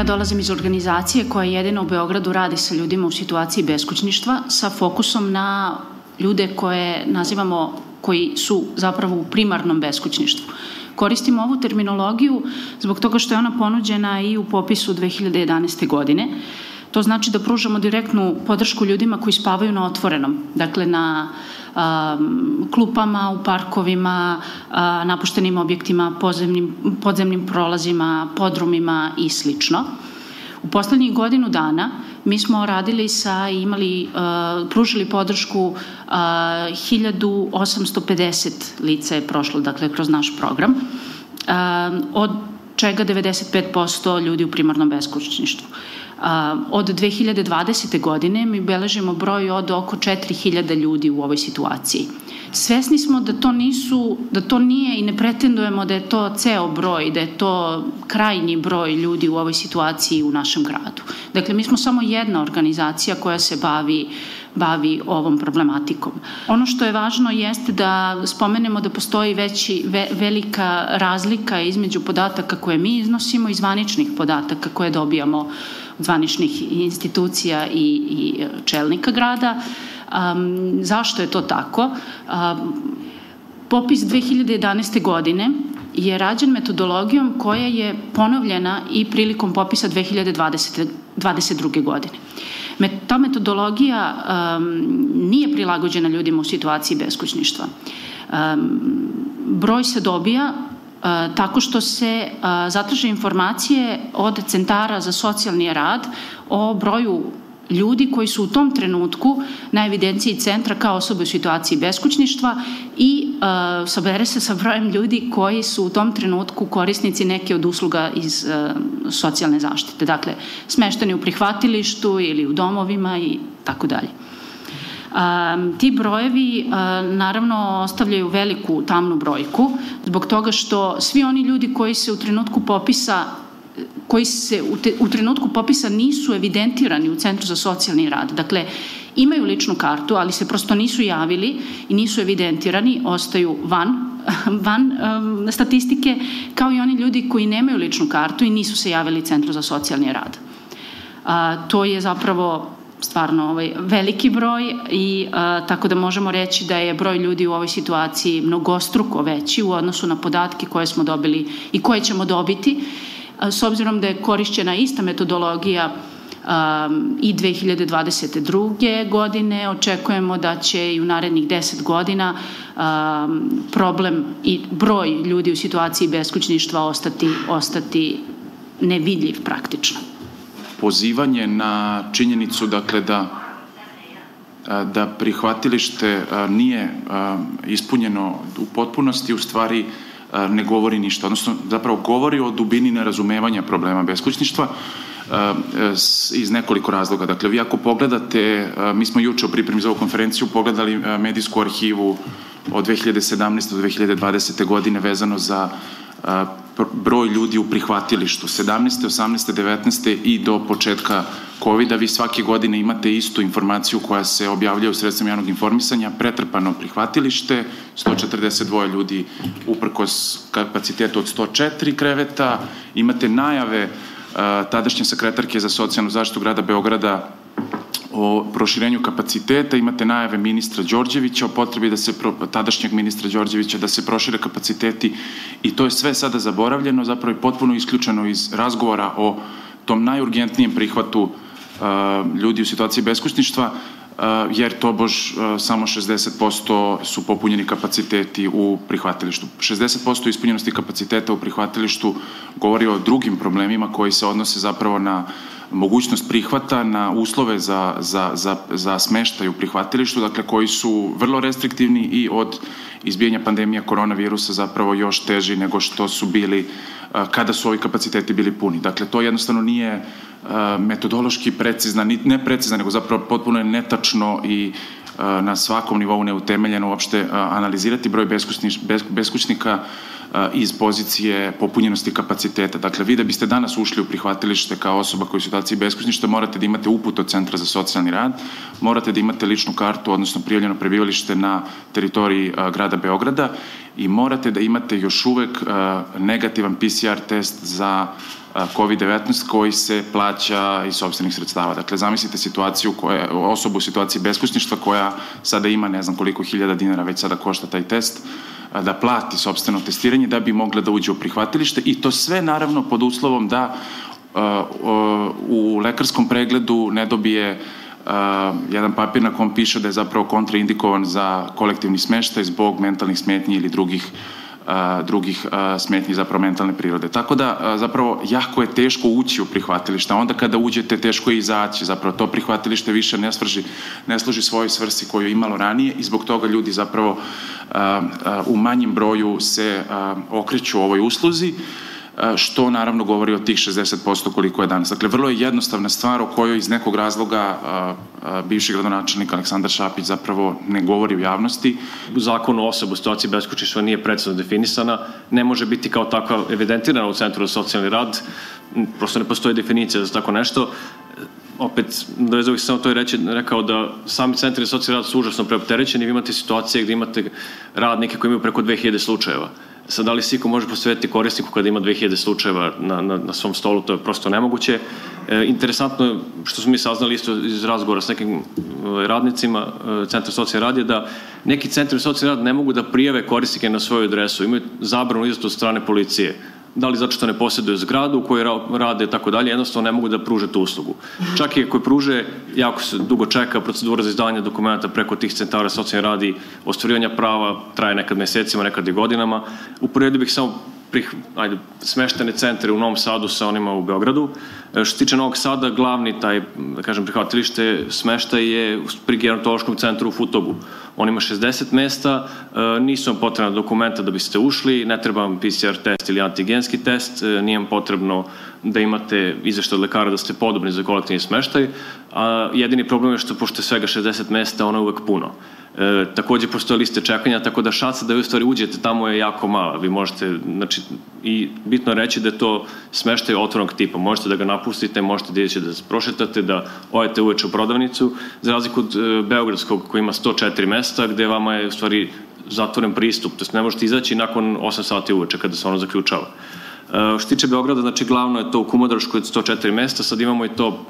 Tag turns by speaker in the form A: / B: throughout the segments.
A: Ja dolazim iz organizacije koja jedina u Beogradu radi sa ljudima u situaciji beskućništva sa fokusom na ljude koje nazivamo koji su zapravo u primarnom beskućništvu. Koristimo ovu terminologiju zbog toga što je ona ponuđena i u popisu 2011. godine. To znači da pružamo direktnu podršku ljudima koji spavaju na otvorenom, dakle na um, klupama, u parkovima, uh, napuštenim objektima, podzemnim, podzemnim prolazima, podrumima i slično. U poslednjih godinu dana mi smo radili sa imali, uh, pružili podršku uh, 1850 lica je prošlo, dakle, kroz naš program, uh, od čega 95% ljudi u primarnom beskućništvu. Od 2020. godine mi beležimo broj od oko 4000 ljudi u ovoj situaciji. Svesni smo da to nisu, da to nije i ne pretendujemo da je to ceo broj, da je to krajnji broj ljudi u ovoj situaciji u našem gradu. Dakle, mi smo samo jedna organizacija koja se bavi bavi ovom problematikom. Ono što je važno jeste da spomenemo da postoji veći, ve, velika razlika između podataka koje mi iznosimo i zvaničnih podataka koje dobijamo zvaničnih institucija i, i čelnika grada. Um, zašto je to tako? Um, popis 2011. godine je rađen metodologijom koja je ponovljena i prilikom popisa 2020. 22. godine. Ta metodologija um, nije prilagođena ljudima u situaciji beskućništva. Um, broj se dobija tako što se zatraže informacije od centara za socijalni rad o broju ljudi koji su u tom trenutku na evidenciji centra kao osobe u situaciji beskućništva i uh, sabere se sa brojem ljudi koji su u tom trenutku korisnici neke od usluga iz uh, socijalne zaštite. Dakle, smešteni u prihvatilištu ili u domovima i tako dalje. Ti brojevi uh, naravno ostavljaju veliku tamnu brojku zbog toga što svi oni ljudi koji se u trenutku popisa koji se u, te, u trenutku popisa nisu evidentirani u Centru za socijalni rad. Dakle, imaju ličnu kartu, ali se prosto nisu javili i nisu evidentirani, ostaju van van um, statistike, kao i oni ljudi koji nemaju ličnu kartu i nisu se javili Centru za socijalni rad. A, to je zapravo stvarno ovaj, veliki broj i a, tako da možemo reći da je broj ljudi u ovoj situaciji mnogostruko veći u odnosu na podatke koje smo dobili i koje ćemo dobiti a, s obzirom da je korišćena ista metodologija um, i 2022. godine. Očekujemo da će i u narednih 10 godina um, problem i broj ljudi u situaciji beskućništva ostati, ostati nevidljiv praktično
B: pozivanje na činjenicu dakle da da prihvatilište nije ispunjeno u potpunosti u stvari ne govori ništa, odnosno zapravo govori o dubini nerazumevanja problema beskućništva iz nekoliko razloga. Dakle, vi ako pogledate, mi smo juče u pripremi za ovu konferenciju pogledali medijsku arhivu od 2017. do 2020. godine vezano za broj ljudi u prihvatilištu 17. 18. 19. i do početka COVID-a vi svake godine imate istu informaciju koja se objavlja u sredstvima javnog informisanja, pretrpano prihvatilište, 142 ljudi uprkos kapacitetu od 104 kreveta, imate najave tadašnje sekretarke za socijalnu zaštitu grada Beograda o proširenju kapaciteta, imate najave ministra Đorđevića o potrebi da se, tadašnjeg ministra Đorđevića, da se prošire kapaciteti i to je sve sada zaboravljeno, zapravo je potpuno isključeno iz razgovora o tom najurgentnijem prihvatu uh, ljudi u situaciji beskućništva, uh, jer tobož uh, samo 60% su popunjeni kapaciteti u prihvatilištu. 60% ispunjenosti kapaciteta u prihvatilištu govori o drugim problemima koji se odnose zapravo na mogućnost prihvata na uslove za, za, za, za smeštaj u prihvatilištu, dakle koji su vrlo restriktivni i od izbijanja pandemija koronavirusa zapravo još teži nego što su bili kada su ovi kapaciteti bili puni. Dakle, to jednostavno nije metodološki precizna, ne precizna, nego zapravo potpuno je netačno i na svakom nivou neutemeljeno uopšte analizirati broj beskućnika iz pozicije popunjenosti kapaciteta. Dakle, vi da biste danas ušli u prihvatilište kao osoba koja je u situaciji beskućništva, morate da imate uput od Centra za socijalni rad, morate da imate ličnu kartu, odnosno prijavljeno prebivalište na teritoriji grada Beograda i morate da imate još uvek negativan PCR test za COVID-19 koji se plaća iz sobstvenih sredstava. Dakle, zamislite situaciju koja, osobu u situaciji beskućništva koja sada ima ne znam koliko hiljada dinara već sada košta taj test, da plati sobstveno testiranje da bi mogla da uđe u prihvatilište i to sve naravno pod uslovom da u lekarskom pregledu ne dobije jedan papir na kom piše da je zapravo kontraindikovan za kolektivni smeštaj zbog mentalnih smetnji ili drugih drugih smetnji zapravo mentalne prirode. Tako da zapravo jako je teško ući u prihvatilište, onda kada uđete teško je izaći, zapravo to prihvatilište više ne, svrži, ne služi svojoj svrsi koju je imalo ranije i zbog toga ljudi zapravo u manjim broju se okreću ovoj usluzi što naravno govori o tih 60% koliko je danas. Dakle, vrlo je jednostavna stvar o kojoj iz nekog razloga bivši gradonačelnik Aleksandar Šapić zapravo ne govori u javnosti.
C: Zakon o osobu situaciji beskućništva nije precizno definisana, ne može biti kao takva evidentirana u Centru za socijalni rad, prosto ne postoji definicija za tako nešto opet, da bih samo to i reći, rekao da sami centri za socijalni rad su užasno preopterećeni, vi imate situacije gde imate radnike koji imaju preko 2000 slučajeva. Sad, da li Siko može posvetiti korisniku kada ima 2000 slučajeva na, na, na svom stolu, to je prosto nemoguće. E, interesantno je, što smo mi saznali isto iz razgovora s nekim e, radnicima e, Centra socijalne rad je da neki centri socijalne rad ne mogu da prijave korisnike na svoju adresu, imaju zabranu izato od strane policije da li zato što ne posjeduje zgradu u kojoj rade i tako dalje, jednostavno ne mogu da pruže tu uslugu. Čak i ako pruže, jako se dugo čeka procedura za izdavanje dokumenta preko tih centara socijalne radi, ostvarivanja prava traje nekad mesecima, nekad i godinama. Uporedio bih samo prih, ajde, smeštene centre u Novom Sadu sa onima u Beogradu. E, što se tiče Novog Sada, glavni taj, da kažem, prihvatilište smešta je pri gerontološkom centru u Futogu. On ima 60 mesta, e, nisu vam potrebna dokumenta da biste ušli, ne treba vam PCR test ili antigenski test, e, nije vam potrebno da imate izveštaj od lekara da ste podobni za kolektivni smeštaj, a jedini problem je što pošto je svega 60 mesta, ono je uvek puno. E, takođe postoje liste čekanja, tako da šansa da vi u stvari uđete tamo je jako mala. Vi možete, znači, i bitno reći da je to smeštaj otvornog tipa. Možete da ga napustite, možete da idete da se prošetate, da odete uveče u prodavnicu, za razliku od e, Beogradskog koji ima 104 mesta, gde vama je u stvari zatvoren pristup, to ne možete izaći nakon 8 sati uveče kada se ono zaključava. Uh, što tiče Beograda, znači glavno je to u Kumodraškoj 104 mesta, sad imamo i to,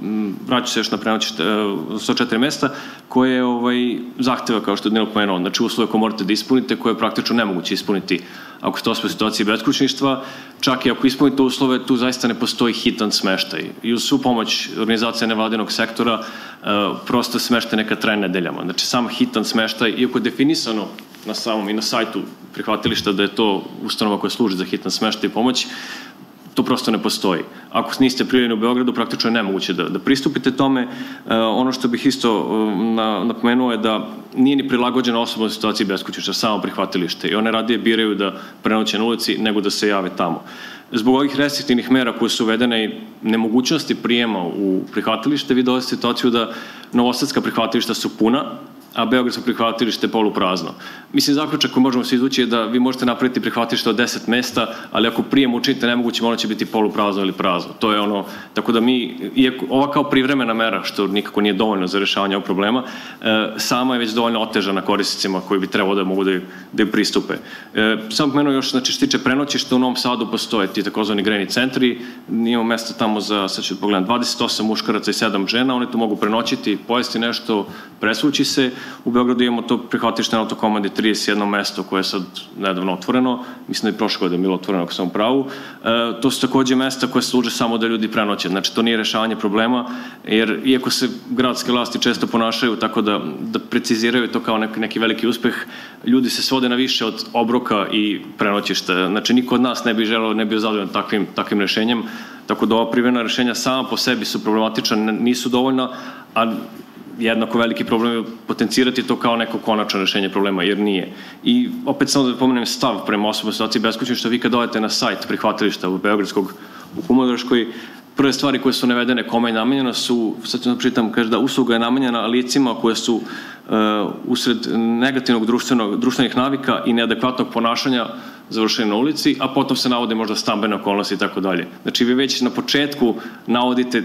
C: vraću se još na prenoćište, 104 mesta, koje ovaj, zahteva, kao što je Dnilo pomenuo, znači uslove koje morate da ispunite, koje je praktično nemoguće ispuniti ako ste ospe u situaciji beskućništva, čak i ako ispunite uslove, tu zaista ne postoji hitan smeštaj. I uz svu pomoć organizacije nevladinog sektora, uh, prosto smeštaj neka traje nedeljama. Znači, sam hitan smeštaj, iako je definisano na samom i na sajtu prihvatilišta da je to ustanova koja služi za hitan smeštaj i pomoć, to prosto ne postoji. Ako niste prijavljeni u Beogradu, praktično je nemoguće da, da pristupite tome. E, ono što bih isto e, na, napomenuo je da nije ni prilagođena osoba situaciji beskućišta, samo prihvatilište. I one radije biraju da prenoće na ulici nego da se jave tamo. Zbog ovih restriktivnih mera koje su uvedene i nemogućnosti prijema u prihvatilište, vi dolazite situaciju da novosadska prihvatilišta su puna, a Beogradsko prihvatilište poluprazno. Mislim, zaključak koji možemo se izvući je da vi možete napraviti prihvatilište od 10 mesta, ali ako prijem učinite nemoguće, ono će biti poluprazno ili prazno. To je ono, tako da mi, iako, ova kao privremena mera, što nikako nije dovoljno za rešavanje ovog problema, e, sama je već dovoljno otežana korisnicima koji bi trebalo da mogu da, da pristupe. E, samo meno još, znači, što tiče prenoćišta, u Novom Sadu postoje ti takozvani grejni centri, imamo mesta tamo za, sad ću da pogledam, 28 muškaraca i 7 žena, oni tu mogu prenoćiti, pojesti nešto, presvući se, U Beogradu imamo to prihvatište na autokomandi 31 mesto koje je sad nedavno otvoreno, mislim da je prošle godine bilo otvoreno ako sam u pravu. E, to su takođe mesta koje služe samo da ljudi prenoće, znači to nije rešavanje problema, jer iako se gradske vlasti često ponašaju tako da, da preciziraju to kao neki, neki veliki uspeh, ljudi se svode na više od obroka i prenoćišta. Znači niko od nas ne bi želeo, ne bi zadovoljan takvim, takvim rešenjem, Tako da ova privremena rešenja sama po sebi su problematična, nisu dovoljna, a jednako veliki problem je potencirati to kao neko konačno rešenje problema, jer nije. I opet samo da pomenem stav prema osobnoj situaciji beskućništva, vi kad dojete na sajt prihvatilišta u Beogradskog u Kumodraškoj, prve stvari koje su navedene kome je namenjena su, sad ću da pritam, kaže da usluga je namenjena licima koje su uh, usred negativnog društvenog, društvenih navika i neadekvatnog ponašanja završeni na ulici, a potom se navode možda stambene okolnosti i tako dalje. Znači vi već na početku navodite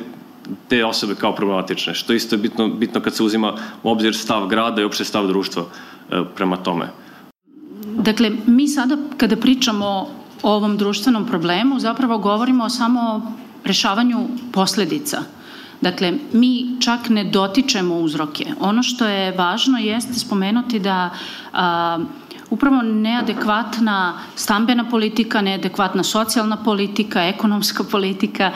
C: te osobe kao problematične, što isto je bitno, bitno kad se uzima u obzir stav grada i opšte stav društva uh, prema tome.
A: Dakle, mi sada kada pričamo o ovom društvenom problemu, zapravo govorimo samo rešavanju posledica. Dakle, mi čak ne dotičemo uzroke. Ono što je važno jeste spomenuti da a, upravo neadekvatna stambena politika, neadekvatna socijalna politika, ekonomska politika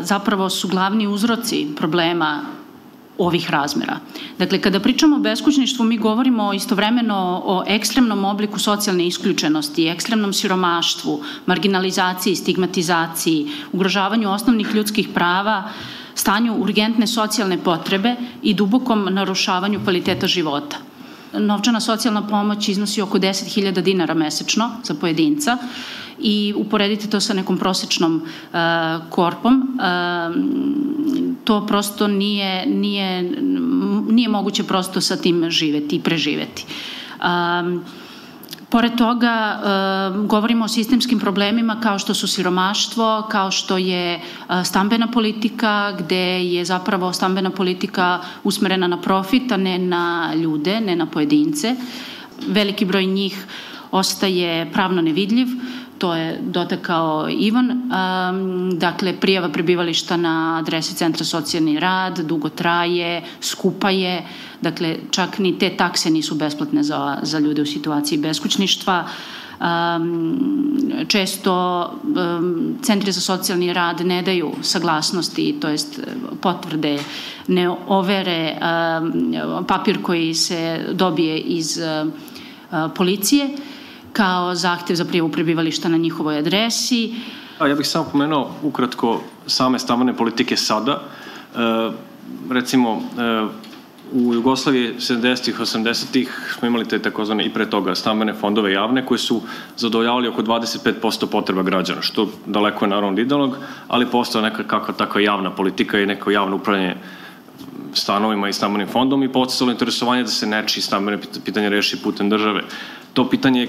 A: zapravo su glavni uzroci problema ovih razmera. Dakle, kada pričamo o beskućništvu, mi govorimo istovremeno o ekstremnom obliku socijalne isključenosti, ekstremnom siromaštvu, marginalizaciji, stigmatizaciji, ugrožavanju osnovnih ljudskih prava, stanju urgentne socijalne potrebe i dubokom narušavanju kvaliteta života novčana socijalna pomoć iznosi oko 10.000 dinara mesečno za pojedinca i uporedite to sa nekom prosečnom uh, korpom, uh, to prosto nije, nije, nije moguće prosto sa tim živeti i preživeti. Um, Pored toga, e, govorimo o sistemskim problemima kao što su siromaštvo, kao što je e, stambena politika, gde je zapravo stambena politika usmerena na profit, a ne na ljude, ne na pojedince. Veliki broj njih ostaje pravno nevidljiv, to je dotakao Ivan. Um, dakle, prijava prebivališta na adresi Centra socijalni rad dugo traje, skupa je, dakle, čak ni te takse nisu besplatne za, za ljude u situaciji beskućništva. Um, često um, centri za socijalni rad ne daju saglasnosti, to jest potvrde, ne overe um, papir koji se dobije iz uh, policije kao zahtev za prijavu prebivališta na njihovoj adresi.
C: A ja bih samo pomenuo ukratko same stavane politike sada. E, recimo, e, u Jugoslaviji 70-ih, 80-ih smo imali te takozvane i pre toga stambene fondove javne koje su zadovoljavali oko 25% potreba građana, što daleko je naravno idealnog, ali postao neka kakva takva javna politika i neko javno upravljanje stanovima i stambenim fondom i podsjetilo interesovanje da se neči stambene pitanje reši putem države. To pitanje je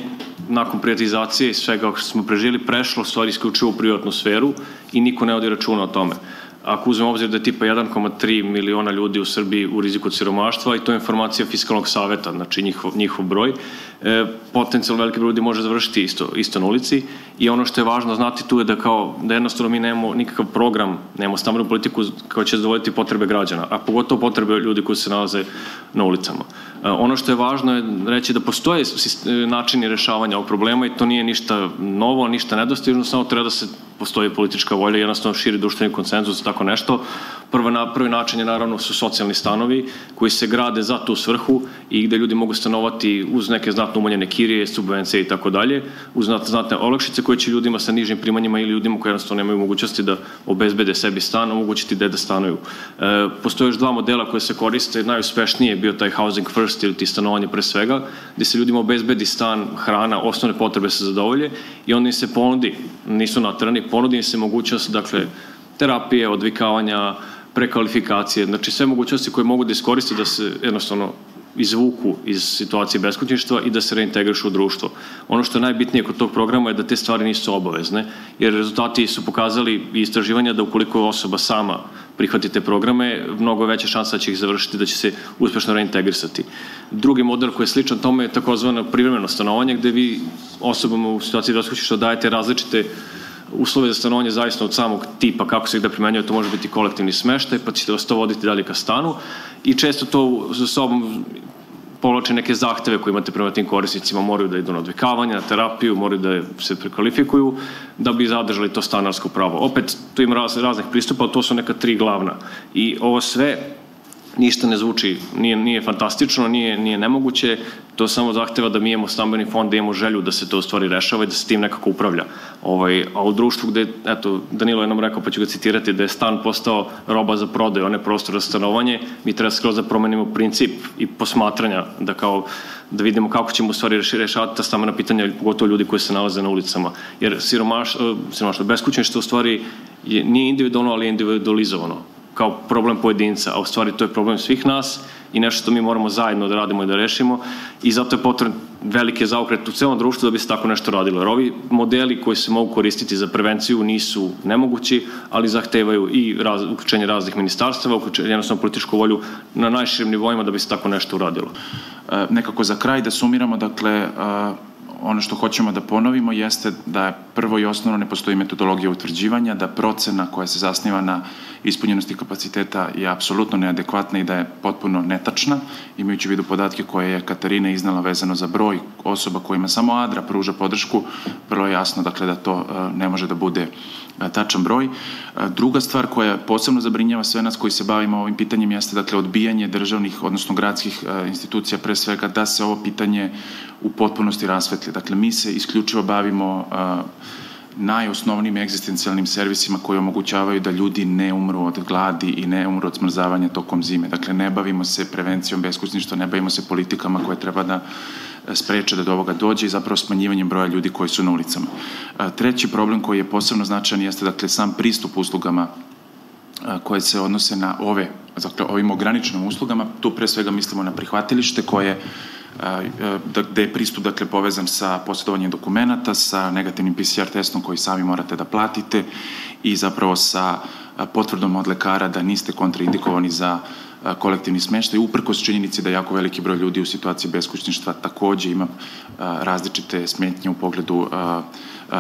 C: nakon privatizacije i svega što smo prežili prešlo stvari isključivo u privatnu sferu i niko ne odi računa o tome ako uzmemo obzir da je tipa 1,3 miliona ljudi u Srbiji u riziku od siromaštva i to je informacija fiskalnog saveta, znači njihov, njihov broj, potencijalno veliki broj ljudi može završiti isto, isto na ulici i ono što je važno znati tu je da kao da jednostavno mi nemamo nikakav program, nemamo stambenu politiku koja će zadovoljiti potrebe građana, a pogotovo potrebe ljudi koji se nalaze na ulicama. E, ono što je važno je reći da postoje načini rešavanja ovog problema i to nije ništa novo, ništa nedostižno, samo treba da se postoji politička volja, jednostavno širi društveni konsenzus, tako nešto. Prvo na, prvi način je naravno su socijalni stanovi koji se grade za tu svrhu i gde ljudi mogu stanovati uz neke znatno umanjene kirije, subvencije i tako dalje, uz znatne olakšice koje će ljudima sa nižim primanjima ili ljudima koji jednostavno nemaju mogućnosti da obezbede sebi stan, omogućiti da da stanuju. E, postoje još dva modela koje se koriste, najuspešnije je bio taj housing first ili ti stanovanje pre svega, gde se ljudima obezbedi stan, hrana, osnovne potrebe se zadovolje i onda im se ponudi, nisu natrani, ponudi im se mogućnost, dakle, terapije, odvikavanja, prekvalifikacije, znači sve mogućnosti koje mogu da iskoriste da se jednostavno izvuku iz situacije beskućništva i da se reintegrišu u društvo. Ono što je najbitnije kod tog programa je da te stvari nisu obavezne, jer rezultati su pokazali i istraživanja da ukoliko osoba sama prihvati te programe, mnogo veća šansa da će ih završiti, da će se uspešno reintegrisati. Drugi model koji je sličan tome je takozvano privremeno stanovanje, gde vi osobama u situaciji beskućništva dajete različite uslove za stanovanje zavisno od samog tipa kako se ih da primenjuje, to može biti kolektivni smeštaj, pa ćete vas to voditi dalje ka stanu i često to za sobom povlače neke zahteve koje imate prema tim korisnicima, moraju da idu na odvikavanje, na terapiju, moraju da se prekvalifikuju da bi zadržali to stanarsko pravo. Opet, tu ima raz, raznih pristupa, ali to su neka tri glavna. I ovo sve ništa ne zvuči, nije, nije fantastično, nije, nije nemoguće, to samo zahteva da mi imamo stambeni fond, da imamo želju da se to u stvari rešava i da se tim nekako upravlja. Ovaj, a u društvu gde, eto, Danilo je nam rekao, pa ću ga citirati, da je stan postao roba za prodaju, a ne prostor za stanovanje, mi treba skroz da promenimo princip i posmatranja, da kao da vidimo kako ćemo u stvari rešavati ta stambena pitanja, pogotovo ljudi koji se nalaze na ulicama. Jer siromaš, eh, siromaštvo, beskućništvo u stvari je, nije individualno, ali je individualizovano kao problem pojedinca, a u stvari to je problem svih nas i nešto što mi moramo zajedno da radimo i da rešimo i zato je potrebno velike zaokret u celom društvu da bi se tako nešto radilo. Jer ovi modeli koji se mogu koristiti za prevenciju nisu nemogući, ali zahtevaju i raz, uključenje raznih ministarstava, uključenje jednostavno političku volju na najširim nivoima da bi se tako nešto uradilo.
B: E, nekako za kraj da sumiramo, dakle, e, ono što hoćemo da ponovimo jeste da prvo i osnovno ne postoji metodologija utvrđivanja, da procena koja se zasniva na ispunjenosti kapaciteta je apsolutno neadekvatna i da je potpuno netačna, imajući u vidu podatke koje je Katarina iznala vezano za broj osoba kojima samo Adra pruža podršku, vrlo je jasno dakle, da to e, ne može da bude e, tačan broj. E, druga stvar koja posebno zabrinjava sve nas koji se bavimo ovim pitanjem jeste dakle odbijanje državnih, odnosno gradskih institucija pre svega da se ovo pitanje u potpunosti rasvetli. Dakle, mi se isključivo bavimo najosnovnijim egzistencijalnim servisima koji omogućavaju da ljudi ne umru od gladi i ne umru od smrzavanja tokom zime. Dakle, ne bavimo se prevencijom beskućništva, ne bavimo se politikama koje treba da e, spreče da do ovoga dođe i zapravo smanjivanjem broja ljudi koji su na ulicama. E, treći problem koji je posebno značajan jeste dakle sam pristup uslugama e, koje se odnose na ove, dakle ovim ograničenim uslugama, tu pre svega mislimo na prihvatilište koje gde je pristup dakle, povezan sa posjedovanjem dokumenta, sa negativnim PCR testom koji sami morate da platite i zapravo sa potvrdom od lekara da niste kontraindikovani za kolektivni smeštaj, uprkos činjenici da jako veliki broj ljudi u situaciji beskućništva takođe ima različite smetnje u pogledu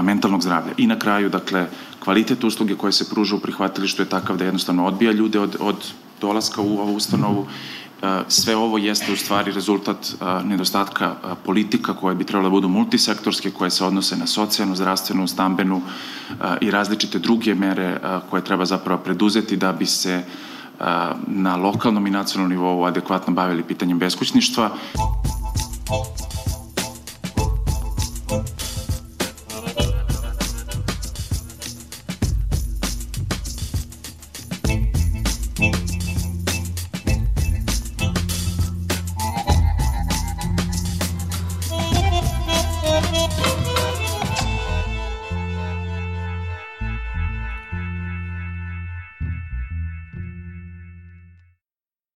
B: mentalnog zdravlja. I na kraju, dakle, kvalitet usluge koje se pruža u prihvatilištu je takav da jednostavno odbija ljude od, od dolaska u ovu ustanovu sve ovo jeste u stvari rezultat nedostatka politika koje bi trebalo da budu multisektorske, koje se odnose na socijalnu, zdravstvenu, stambenu i različite druge mere koje treba zapravo preduzeti da bi se na lokalnom i nacionalnom nivou adekvatno bavili pitanjem beskućništva.